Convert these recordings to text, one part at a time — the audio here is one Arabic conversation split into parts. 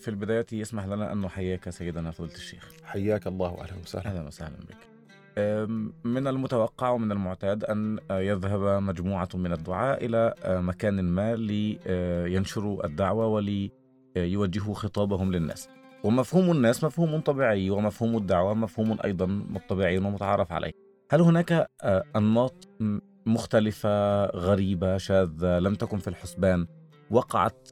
في البداية يسمح لنا أن نحييك سيدنا فضيلة الشيخ. حياك الله واهلا وسهلا. أهلا وسهلا بك. من المتوقع ومن المعتاد أن يذهب مجموعة من الدعاء إلى مكان ما لينشروا الدعوة وليوجهوا خطابهم للناس. ومفهوم الناس مفهوم طبيعي ومفهوم الدعوة مفهوم أيضا طبيعي ومتعارف عليه. هل هناك آه، أنماط مختلفة غريبة شاذة لم تكن في الحسبان وقعت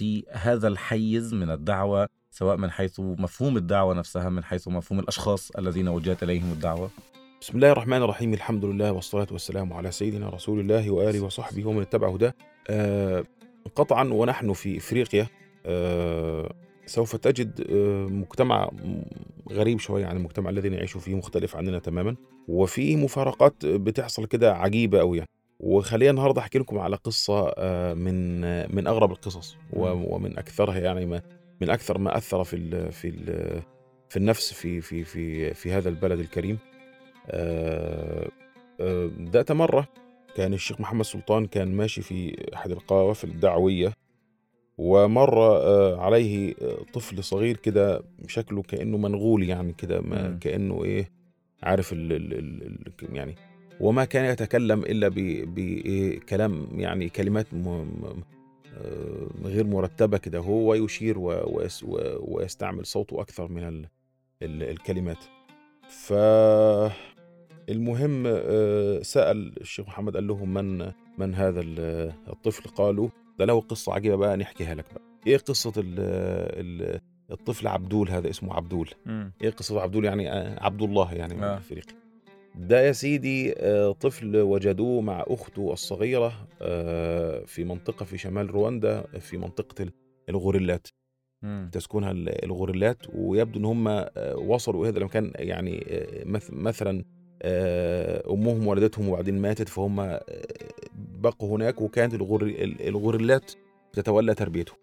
في هذا الحيز من الدعوة سواء من حيث مفهوم الدعوة نفسها من حيث مفهوم الأشخاص الذين وجهت إليهم الدعوة. بسم الله الرحمن الرحيم. الحمد لله والصلاة والسلام على سيدنا رسول الله وآله وصحبه ومن اتبع هداه آه قطعا ونحن في إفريقيا آه سوف تجد آه مجتمع غريب شوية عن المجتمع الذي نعيش فيه مختلف عننا تماما وفي مفارقات بتحصل كده عجيبة أوي يعني. وخلينا النهارده أحكي لكم على قصة آه، من من أغرب القصص ومن أكثرها يعني ما من أكثر ما أثر في ال في ال في النفس في في في في هذا البلد الكريم آه، آه، ذات مرة كان الشيخ محمد سلطان كان ماشي في أحد القوافل الدعوية ومر عليه طفل صغير كده شكله كأنه منغول يعني كده. كأنه إيه عارف ال ال ال ال يعني وما كان يتكلم إلا بكلام يعني كلمات م م آه، غير مرتبة كده. هو يشير و- ويس- و- ويستعمل صوته أكثر من ال ال الكلمات. فالمهم آه، سأل الشيخ محمد قال لهم من من هذا ال- الطفل؟ قالوا ده له قصة عجيبة بقى نحكيها لك بقى. إيه قصة ال ال الطفل عبدول؟ هذا اسمه عبدول. إيه قصة عبدول يعني؟ آه، عبد الله يعني من آه. افريقيا ده يا سيدي آه، طفل وجدوه مع أخته الصغيرة آه، في منطقة في شمال رواندا في منطقة ال- الغوريلات. تسكنها ال- الغوريلات ويبدو إن هم آه، وصلوا هذا المكان يعني مث- مثلا أمهم ولدتهم وبعدين ماتت فهم بقوا هناك وكانت الغور- ال- الغوريلات تتولى تربيتهم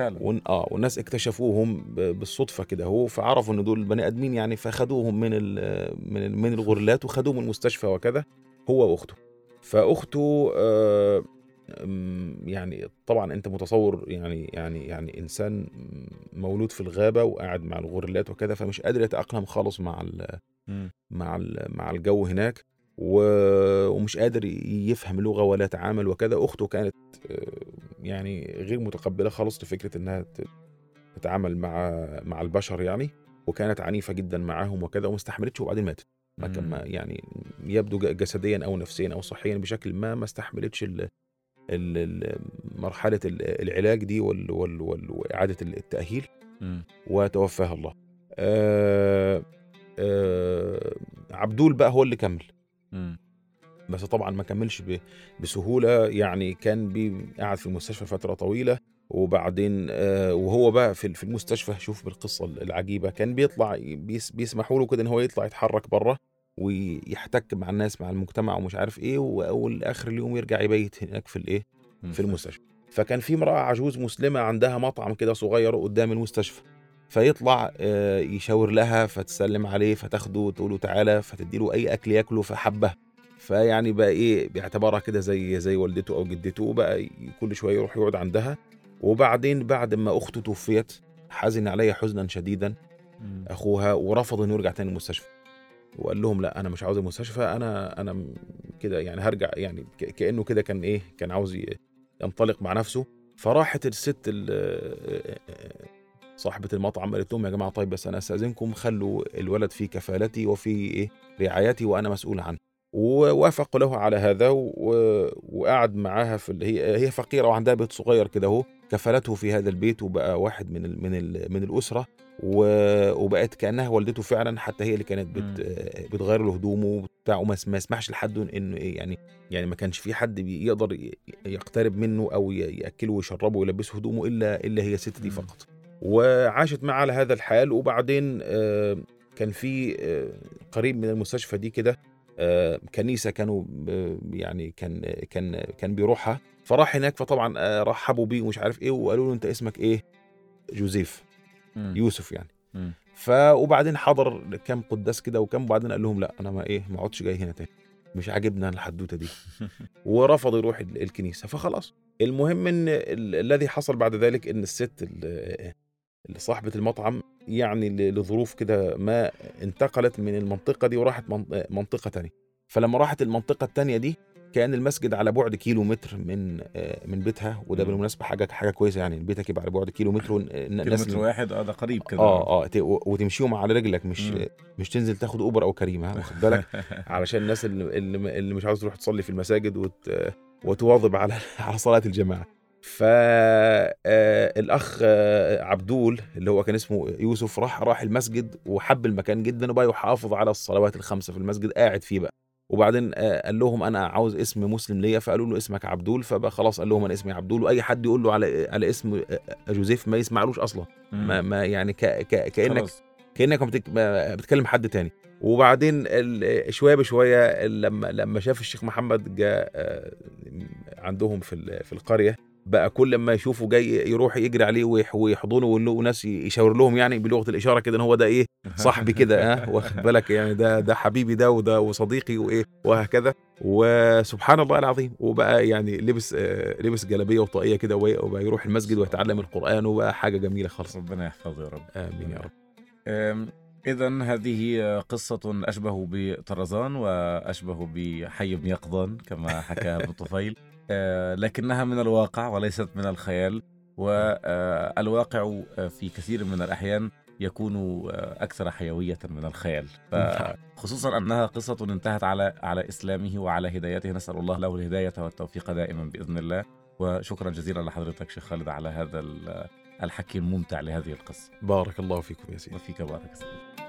فعلا. ون... آه والناس اكتشفوهم ب... بالصدفة كده. هو فعرفوا إن دول بني آدمين يعني فخدوهم من ال... من ال... من الغوريلات وخدوهم المستشفى وكذا هو وأخته. فأخته آه يعني طبعا أنت متصور يعني يعني يعني إنسان مولود في الغابة وقاعد مع الغوريلات وكذا فمش قادر يتأقلم خالص مع ال... مع ال- مع الجو هناك. و... ومش قادر يفهم لغة ولا يتعامل وكذا. أخته كانت آه، يعني غير متقبلة خالص لفكرة إنها تتعامل مع مع البشر يعني وكانت عنيفة جدا معاهم وكذا وما استحملتش وبعدين ماتت ما كان ما يعني يبدو جسديا أو نفسيا أو صحيا بشكل ما ما استحملتش مرحلة ال- العلاج دي وال... وال... وال... وإعادة التأهيل. وتوفاها الله آه آه عبدول بقى هو اللي كمل. بس طبعا ما كملش بسهولة. يعني كان قاعد في المستشفى فترة طويلة وبعدين آه وهو بقى في المستشفى شوف بالقصة العجيبة. كان بيطلع بيس بيسمحوا له كده إن هو يطلع يتحرك بره ويحتك مع الناس مع المجتمع ومش عارف إيه وأول آخر اليوم يرجع يبيت هناك في الإيه؟ في المستشفى. فكان في امرأة عجوز مسلمة عندها مطعم كده صغير قدام المستشفى. فيطلع آه، يشاور لها فتسلم عليه فتاخده تقول له تعالى فتدي له أي أكل ياكله فحبه فيعني بقى إيه بيعتبرها كده زي زي والدته أو جدته بقى ي- كل شوية يروح يقعد عندها. وبعدين بعد ما أخته توفيت حزن عليها حزنا شديدا. أخوها ورفض إنه يرجع تاني المستشفى. وقال لهم لا أنا مش عاوز المستشفى أنا أنا كده يعني هرجع يعني كأنه كده كان إيه كان عاوز ينطلق مع نفسه. فراحت الست ال- صاحبة المطعم قالت لهم يا جماعة طيب بس أنا أستأذنكم خلوا الولد في كفالتي وفي إيه رعايتي وأنا مسؤول عنه. ووافقوا له على هذا. وقعد معاها في. هي هي فقيرة وعندها بيت صغير كده أهو كفلته في هذا البيت وبقى واحد من ال... من ال... من الأسرة و... وبقت كأنها والدته فعلا حتى هي اللي كانت بت... بتغير له هدومه وبتاع وما ما يسمحش لحد إنه إيه يعني يعني ما كانش في حد يقدر يقترب منه أو يأكله ويشربه ويلبسه هدومه إلا إلا هي الست دي. فقط وعاشت معاه على هذا الحال وبعدين آه، كان في آه، قريب من المستشفى دي كده كنيسة كانوا آه، يعني كان كان كان بيروحها. فراح هناك فطبعا آه، رحبوا بيه ومش عارف إيه وقالوا له أنت اسمك إيه؟ جوزيف. يوسف يعني. ف وبعدين حضر كام قداس كده وكام وبعدين قال لهم لا أنا ما إيه ما اقعدش جاي هنا تاني. مش عاجبنا الحدوتة دي. ورفض يروح ال- الكنيسة. فخلاص. المهم إن ال- الذي حصل بعد ذلك إن الست صاحبه المطعم يعني لظروف كده ما انتقلت من المنطقة دي وراحت من- منطقة تانية فلما راحت المنطقة التانية دي كأن المسجد على بعد كيلو متر من آه، من بيتها وده. بالمناسبة حاجة حاجة كويسة يعني بيتك يبقى على بعد كيلو متر والن- الناس كيلومتر واحد آه ده قريب كده آه آه وتمشيهم على رجلك مش مم. مش تنزل تاخد أوبر أو كريم ها واخد بالك علشان الناس اللي, اللي اللي مش عاوز تروح تصلي في المساجد وت وتواظب على على صلاة الجماعة فالاخ عبدول اللي هو كان اسمه يوسف راح راح المسجد وحب المكان جدا وبقى يحافظ على الصلوات الخمسة في المسجد قاعد فيه بقى وبعدين آه، قال لهم أنا عاوز اسم مسلم ليا فقالوا له اسمك عبدول فبقى خلاص قال لهم أنا اسمي عبدول وأي حد يقول له على على اسم آه، آه، جوزيف ما يسمعلوش أصلا. ما, ما يعني ك ك كأنك خلاص. كأنك بتكلم حد تاني وبعدين شوية بشوية لما لما شاف الشيخ محمد جاء آه، عندهم في في القرية بقى كل ما يشوفه جاي يروح يجري عليه ويح- ويحضنه ويقول له ناس يشاور لهم يعني بلغة الإشارة كده إن هو ده إيه صاحبي كده ها واخد بالك يعني ده ده حبيبي ده وده وصديقي وإيه وهكذا. وسبحان الله العظيم. وبقى يعني لبس آه، لبس جلابية وطاقية كده وبقى يروح المسجد ويتعلم القرآن وبقى حاجة جميلة خالص. ربنا يحفظه يا رب. آمين يا رب. إذا هذه قصة أشبه بطرزان وأشبه بحي بن يقظان كما حكى ابن طفيل. لكنها من الواقع وليست من الخيال والواقع في كثير من الأحيان يكون آه، أكثر حيوية من الخيال. خصوصا أنها قصة انتهت على على إسلامه وعلى هدايته. نسأل الله له الهداية والتوفيق دائما بإذن الله. وشكرا جزيلا لحضرتك شيخ خالد على هذا ال- الحكي الممتع لهذه القصة. بارك الله فيكم يا سيدي. وفيك بارك سيدي.